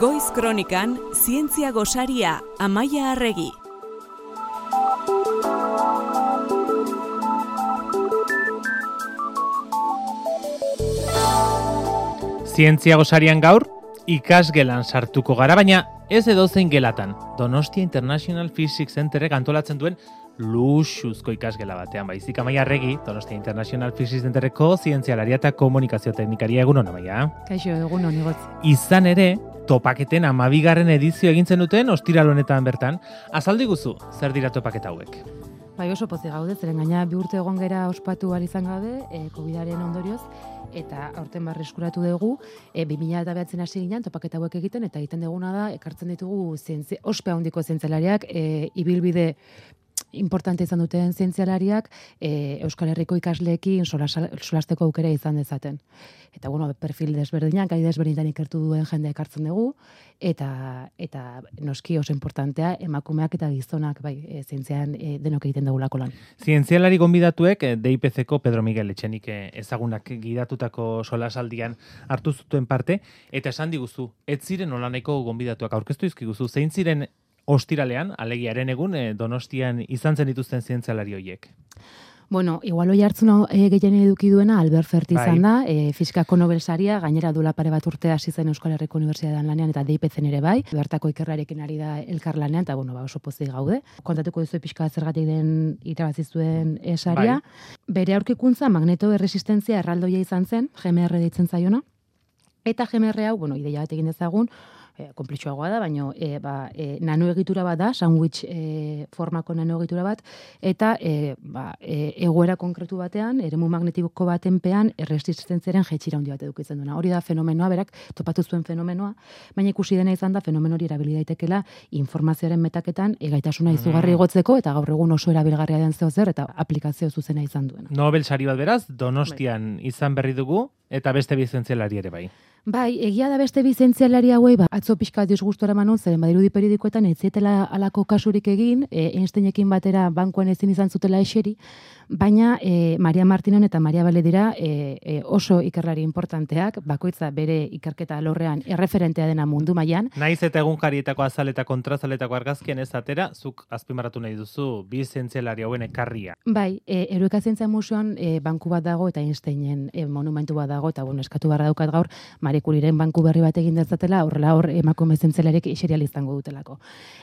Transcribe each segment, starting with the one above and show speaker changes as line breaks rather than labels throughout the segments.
Goiz Kronikan Zientzia Gosaria Amaia Arregi.
Zientzia Gosarian gaur ikasgelan sartuko gara, baina ez edo zein gelatan. Donostia International Physics Centerrek antolatzen duen luxuzko ikasgela batean. Baizik Amaia Arregi, Donostia International Physics Centerreko zientzialaria eta komunikazio teknikaria egun hona, Amaia.
Kaixo, egun honi
Izan ere, topaketen amabigarren edizio egintzen duten ostiral honetan bertan. Azaldi guzu, zer dira topaketa hauek?
Bai oso pozi gaude, zeren gaina bi urte egon gera ospatu izan gabe, e, COVID-aren ondorioz, eta aurten barri eskuratu dugu, e, 2000 eta behatzen hasi ginen, topaketa hauek egiten, eta egiten duguna da, ekartzen ditugu zientzi, ospea handiko zientzialariak, e, ibilbide importante izan duten zientzialariak e, Euskal Herriko ikasleekin solasteko aukera izan dezaten. Eta bueno, perfil desberdinak, gai desberdinetan ikertu duen jende ekartzen dugu eta eta noski oso importantea emakumeak eta gizonak bai e, zientzian e, denok egiten dugulako lan.
Zientzialari gonbidatuek e, DIPCko Pedro Miguel Etxenik e, ezagunak gidatutako solasaldian hartu zuten parte eta esan diguzu ez ziren olaneko gonbidatuak aurkeztu dizkiguzu zein ziren ostiralean, alegiaren egun, e, donostian izan zen dituzten zientzialari horiek.
Bueno, igual hoi hartzuna e, gehien eduki duena Albert Ferti bai. izan da, e, fiskako Nobel saria, gainera dula pare bat urte hasi zen Euskal Herriko Unibertsitatean lanean eta DIPCen ere bai, bertako ikerrarekin ari da elkar lanean, eta bueno, ba, oso pozik gaude. Kontatuko duzu pixka zergatik den irabazi zuen esaria. Bai. Bere aurkikuntza magneto erresistentzia erraldoia izan zen, GMR ditzen zaiona, eta GMR hau, bueno, ideia bat egin dezagun, e, da, baina e, ba, e, nano egitura bat da, sandwich e, formako nano egitura bat, eta e, ba, e, egoera konkretu batean, eremu magnetiko baten pean, erresistentziaren jetxira handi bat edukitzen duena. Hori da fenomenoa, berak, topatu zuen fenomenoa, baina ikusi dena izan da, fenomeno hori erabili daitekela informazioaren metaketan, egaitasuna izugarri mm. gotzeko, eta gaur egun oso erabilgarria den zeo zer, eta aplikazio zuzena izan duena.
Nobel sari bat beraz, donostian bai. izan berri dugu, eta beste bizentzialari ere bai.
Bai, egia da beste bizentzialari hauei, ba, atzo pixka disgustora manon, zeren badirudi periodikoetan ez zetela alako kasurik egin, e, Einsteinekin batera bankoen ezin izan zutela eseri, baina e, Maria Martinon eta Maria Bale dira e, e, oso ikerlari importanteak, bakoitza bere ikerketa lorrean erreferentea dena mundu mailan.
Naiz eta egunkarietako azaleta kontrazaletako argazkien ez atera, zuk azpimarratu nahi duzu bizentzialari hauen ekarria.
Bai, e, Erueka Zientzia Museoan e, banku bat dago eta Einsteinen e, monumentu bat dago, eta bueno, eskatu barra daukat gaur, Marie banku berri bat egin dezatela, horrela hor emakume zentzelarek iserial izango dutelako.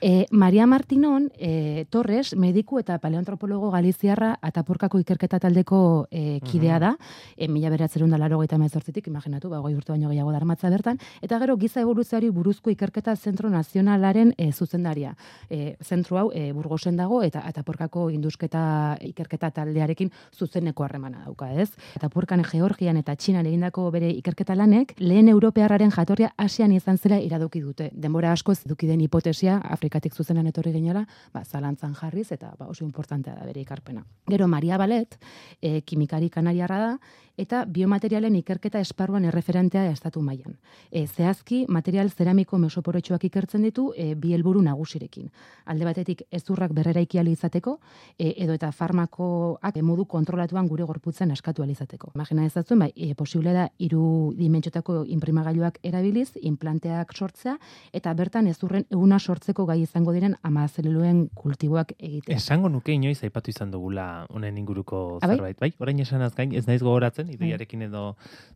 E, Maria Martinon, e, Torres, mediku eta paleoantropologo galiziarra atapurkako ikerketa taldeko e, kidea da, e, mila beratzerun da laro gaita mezortzitik, imaginatu, ba, goi urte baino gehiago darmatza bertan, eta gero giza evoluzioari buruzko ikerketa zentro nazionalaren e, zuzendaria. E, zentro hau e, burgosen dago eta atapurkako indusketa ikerketa taldearekin zuzeneko harremana dauka, ez? Atapurkan Georgian eta Txinan egindako bere ikerketa lanek, lehen europearraren jatorria asian izan zela iraduki dute. Denbora askoz eduki den hipotesia, Afrikatik zuzenan etorri geniala, ba, zalantzan jarriz eta ba, oso importantea da bere ikarpena. Gero Maria Balet, e, kimikari kanariarra da, eta biomaterialen ikerketa esparruan erreferentea estatu mailan. E, zehazki, material zeramiko mesoporetxoak ikertzen ditu e, bi helburu nagusirekin. Alde batetik ezurrak berrera ikiali izateko, e, edo eta farmakoak modu kontrolatuan gure gorputzen askatu izateko. Imagina ezatzen, bai, e, posible da hiru dimentsiotako inprimagailuak erabiliz, implanteak sortzea, eta bertan ezurren eguna sortzeko gai izango diren ama zeluluen kultiboak egitea.
Esango nuke inoiz aipatu izan dugula honen inguruko ah, bai? zerbait, bai? Orain esan gain, ez naiz gogoratzen zen, ideiarekin edo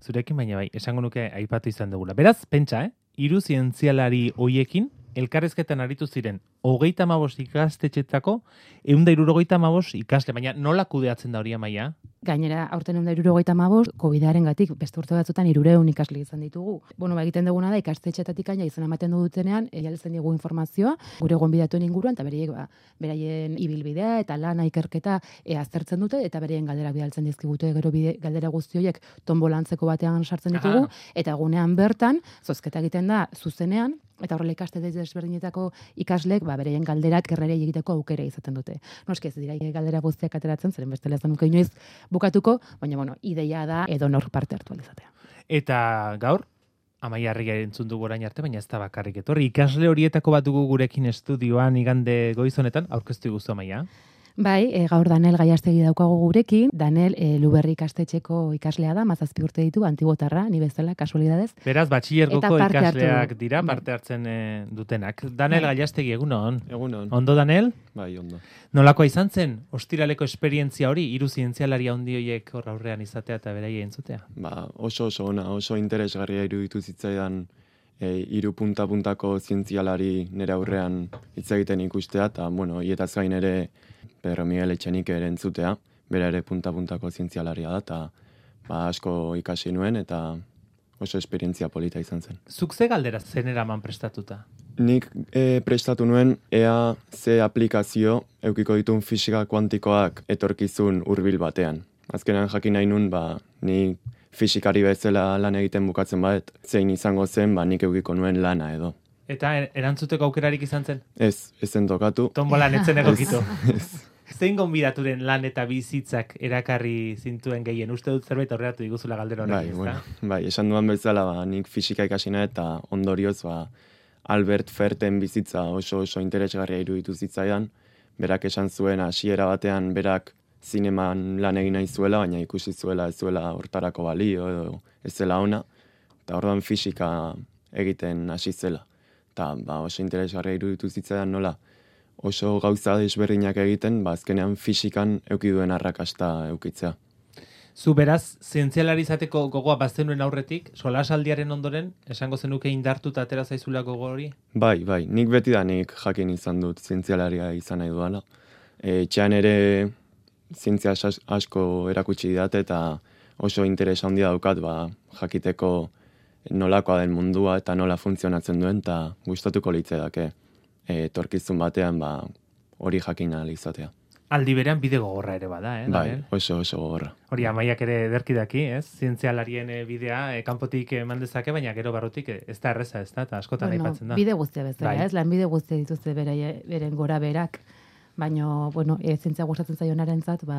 zurekin, baina bai, esango nuke aipatu izan dugula. Beraz, pentsa, eh? Iru zientzialari hoiekin, elkarrezketan aritu ziren, hogeita mabos ikastetxetzako, eunda irurogeita mabos ikasle, baina nola kudeatzen da hori amaia?
Gainera, aurten egun da irurogeita mabos, COVID-aren gatik, beste urte batzutan irureun ikasle izan ditugu. Bueno, ba, egiten duguna da, ikastetxetatik aina izan ematen dutenean, egialtzen dugu informazioa, gure gonbidatuen inguruan, eta bereiek, ba, beraien ibilbidea eta lana ikerketa e, aztertzen dute, eta bereien galdera bidaltzen dizkigute gero bide, galdera guztioiek tombolantzeko batean sartzen ditugu, eta egunean bertan, zozketa egiten da, zuzenean, eta horrela ikaste desberdinetako ikasleek ba bereien galderak errere egiteko aukera izaten dute. Noski ez dira galdera guztiak ateratzen, zeren bestela ez nuke inoiz bukatuko, baina bueno, ideia da edo nor parte hartu alizatea.
Eta gaur Amaia Arria entzun dugu orain arte, baina ez da bakarrik etorri. Ikasle horietako bat dugu gurekin estudioan igande goizonetan, aurkeztu guzu Amaia.
Bai, e, gaur Daniel Gaiastegi daukago gurekin. Daniel e, Luberri ikastetxeko ikaslea da, mazazpi urte ditu, antibotarra, ni bezala, kasualidadez.
Beraz, batxillergoko ikasleak dira, bai. parte hartzen e, dutenak. Daniel bai. Gaiastegi, egunon?
Egunon.
Ondo, Daniel?
Bai, ondo.
Nolakoa izan zen, ostiraleko esperientzia hori, iru zientzialaria hondioiek hor aurrean izatea eta beraia entzutea?
Ba, oso oso ona, oso interesgarria iruditu zitzaidan e, iru punta-puntako zientzialari nire aurrean hitz egiten ikustea, eta, bueno, hietaz gain ere Pedro Miguel Etxenik ere entzutea, bera ere punta-puntako zientzialaria da, eta ba, asko ikasi nuen, eta oso esperientzia polita izan zen.
Zuk ze galdera zen eraman prestatuta?
Nik e, prestatu nuen ea ze aplikazio eukiko ditun fisika kuantikoak etorkizun hurbil batean. Azkenan jakin nahi nun, ba, ni fisikari bezala lan egiten bukatzen bat, zein izango zen, ba, nik eukiko nuen lana edo.
Eta er, erantzuteko aukerarik izan zen?
Ez, ez zen tokatu.
Tombolan etzen egokitu. Zein gonbidaturen lan eta bizitzak erakarri zintuen gehien? Uste dut zerbait horreatu diguzula galdera
horrekin, bai, bueno, bai, esan duan bezala, ba, nik fisika ikasina eta ondorioz, ba, Albert Ferten bizitza oso oso interesgarria iruditu zitzaidan, berak esan zuen hasiera batean berak zineman lan egin nahi zuela, baina ikusi zuela ez zuela hortarako balio edo ez zela ona, eta orduan fisika egiten hasi zela. Eta ba, oso interesgarria iruditu zitzaidan nola, oso gauza desberdinak egiten, ba, azkenean fisikan eukiduen arrakasta eukitzea.
Zu beraz, zientzialari izateko gogoa baztenuen aurretik, solasaldiaren ondoren, esango zenuke indartu eta atera zaizula gogo hori?
Bai, bai, nik beti da nik jakin izan dut zientzialaria izan nahi duela. E, txan ere zientzia asko erakutsi didate eta oso interes handia daukat ba, jakiteko nolakoa den mundua eta nola funtzionatzen duen eta gustatuko litzedake e, torkizun batean ba, hori jakin izatea.
Aldi berean bide gogorra ere bada, eh?
Bai, oso, oso gogorra.
Hori, amaiak ere derki daki, ez? Zientzialarien eh, bidea, e, kanpotik eman dezake, baina gero barrutik ez da erreza, ez da? Eta askotan bueno, aipatzen da.
Bide guztia bezala, bai. ez? Lan bide guztia dituzte bere, beren gora berak. Baina, bueno, e, zientzia gustatzen zaionaren zat, ba,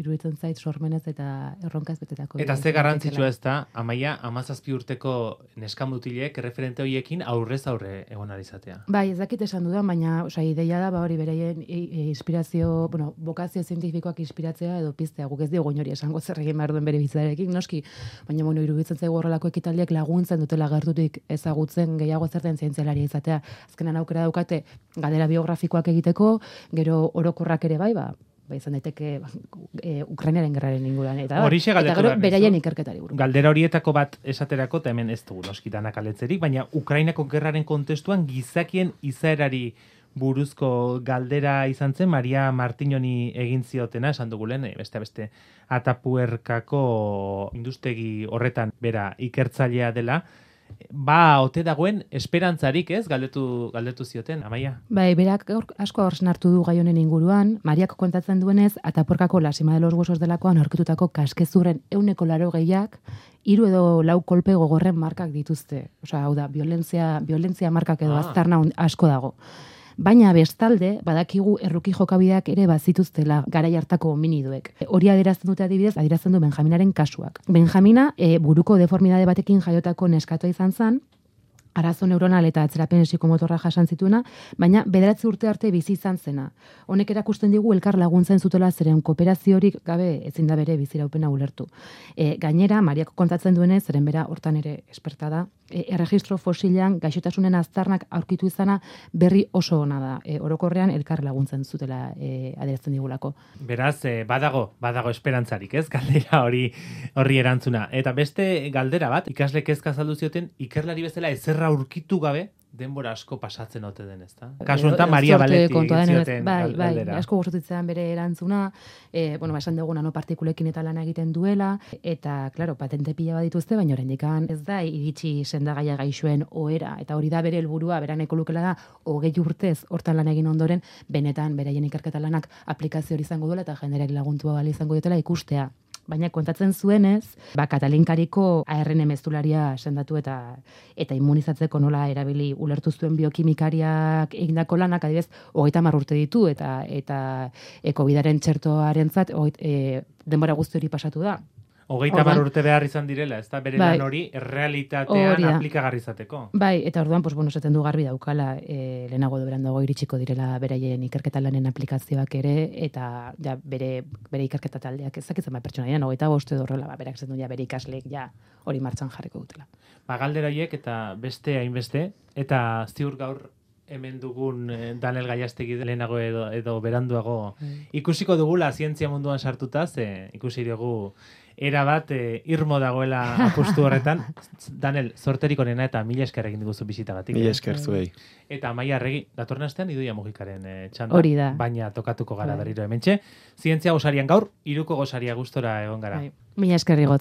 iruditzen zait sormenez eta erronkaz betetako.
Eta ze garrantzitsua ez da, amaia, amazazpi urteko neskamutilek referente horiekin aurrez aurre egon izatea.
Bai, ez dakit esan dudan, baina osa, ideia da, ba, hori bereien inspirazio, bueno, bokazio zientifikoak inspiratzea edo piztea, guk ez dugu hori esango zer egin behar duen bere bizitzarekin, noski, baina bueno, iruditzen zaigu horrelako ekitaldiak laguntzen dutela gertutik ezagutzen gehiago zerten zientzialaria izatea. Azkenan aukera daukate, gadera biografikoak egiteko, gero orokorrak ere bai, ba, ba izan daiteke e, Ukrainaren gerraren inguruan eta
Horixe eta gero
beraien ikerketari buruz.
Galdera horietako bat esaterako eta hemen ez dugu noskitanak aletzerik, baina Ukrainako gerraren kontestuan gizakien izaerari buruzko galdera izan zen Maria Martinoni egin ziotena esan dugu lehen, beste beste atapuerkako industegi horretan bera ikertzailea dela, ba ote dagoen esperantzarik, ez? Galdetu galdetu zioten, Amaia.
Bai, berak asko hor hartu du gai honen inguruan, Mariak kontatzen duenez, ataporkako lasima de los huesos delakoan aurkitutako kaskezuren euneko laro gehiak, hiru edo lau kolpe gogorren markak dituzte. Osea, hau da, violentzia, violentzia markak edo ah. aztarna asko dago. Baina bestalde, badakigu erruki jokabideak ere bazituztela garai hartako hominiduek. Hori adierazten dute adibidez, adierazten du Benjaminaren kasuak. Benjamina, e, buruko deformidade batekin jaiotako neskatua izan zen, arazo neuronal eta atzerapen psikomotorra jasan zituena, baina bederatzi urte arte bizi izan zena. Honek erakusten digu elkar laguntzen zutela zeren kooperaziorik gabe ezin da bere biziraupena ulertu. E, gainera, Mariako kontatzen duenez, zeren bera hortan ere esperta da, erregistro fosilean gaixotasunen aztarnak aurkitu izana berri oso ona da. E, orokorrean elkar laguntzen zutela e, adierazten digulako.
Beraz, e, badago, badago esperantzarik, ez? Galdera hori horri erantzuna. Eta beste galdera bat, ikasle kezka zaldu zioten, ikerlari bezala ezerra aurkitu gabe, denbora asko pasatzen ote den, ezta? Kasu honetan Maria Baleti zioten
bai, bai, asko gustatzen bere erantzuna, eh, bueno, ba, esan dugu nanopartikulekin eta lana egiten duela. Eta claro, patente pila badituzte, baina oraindik ez da iritsi sendagaia gaixoen ohera. Eta hori da bere helburua, beran ekolukela da 20 urtez hortan lan egin ondoren benetan beraien ikerketa lanak aplikazio hori izango duela eta jenderak laguntua gali izango dutela ikustea baina kontatzen zuenez, ba, katalinkariko ARN mezularia sendatu eta eta immunizatzeko nola erabili ulertu zuen biokimikariak egindako lanak, adibez, hogeita marrurte ditu, eta eta eko bidaren txertoaren zat, e, denbora guzti hori pasatu da.
Hogeita bar urte behar izan direla, ez da bere bai. lan hori realitatean aplikagarri izateko.
Bai, eta orduan, pues, bueno, zaten du garbi daukala, e, lehenago doberan dago iritsiko direla beraien ikerketa lanen aplikazioak ere, eta ja, bere, bere ikerketa taldeak ezakitzen bai pertsona, ja, hogeita boste dorrela, ba, berak zen du, ja, bere ikasleek ja hori martxan jarriko dutela.
Ba, galderaiek eta beste hainbeste, eta ziur gaur hemen dugun eh, Daniel Gaiastegi lehenago edo, edo beranduago mm. ikusiko dugula zientzia munduan sartuta, ze ikusi dugu era bat eh, irmo dagoela apustu horretan. Daniel, zorterik onena eta mila esker egin diguzu bizitagatik.
Mila eh? esker zuei.
Eta maia arregi, datorren astean iduia mugikaren eh, txanda.
Hori da.
Baina tokatuko gara bai. berriro hementxe. Zientzia gozarian gaur, iruko gozaria gustora egon gara. Bai.
Mila esker igotz.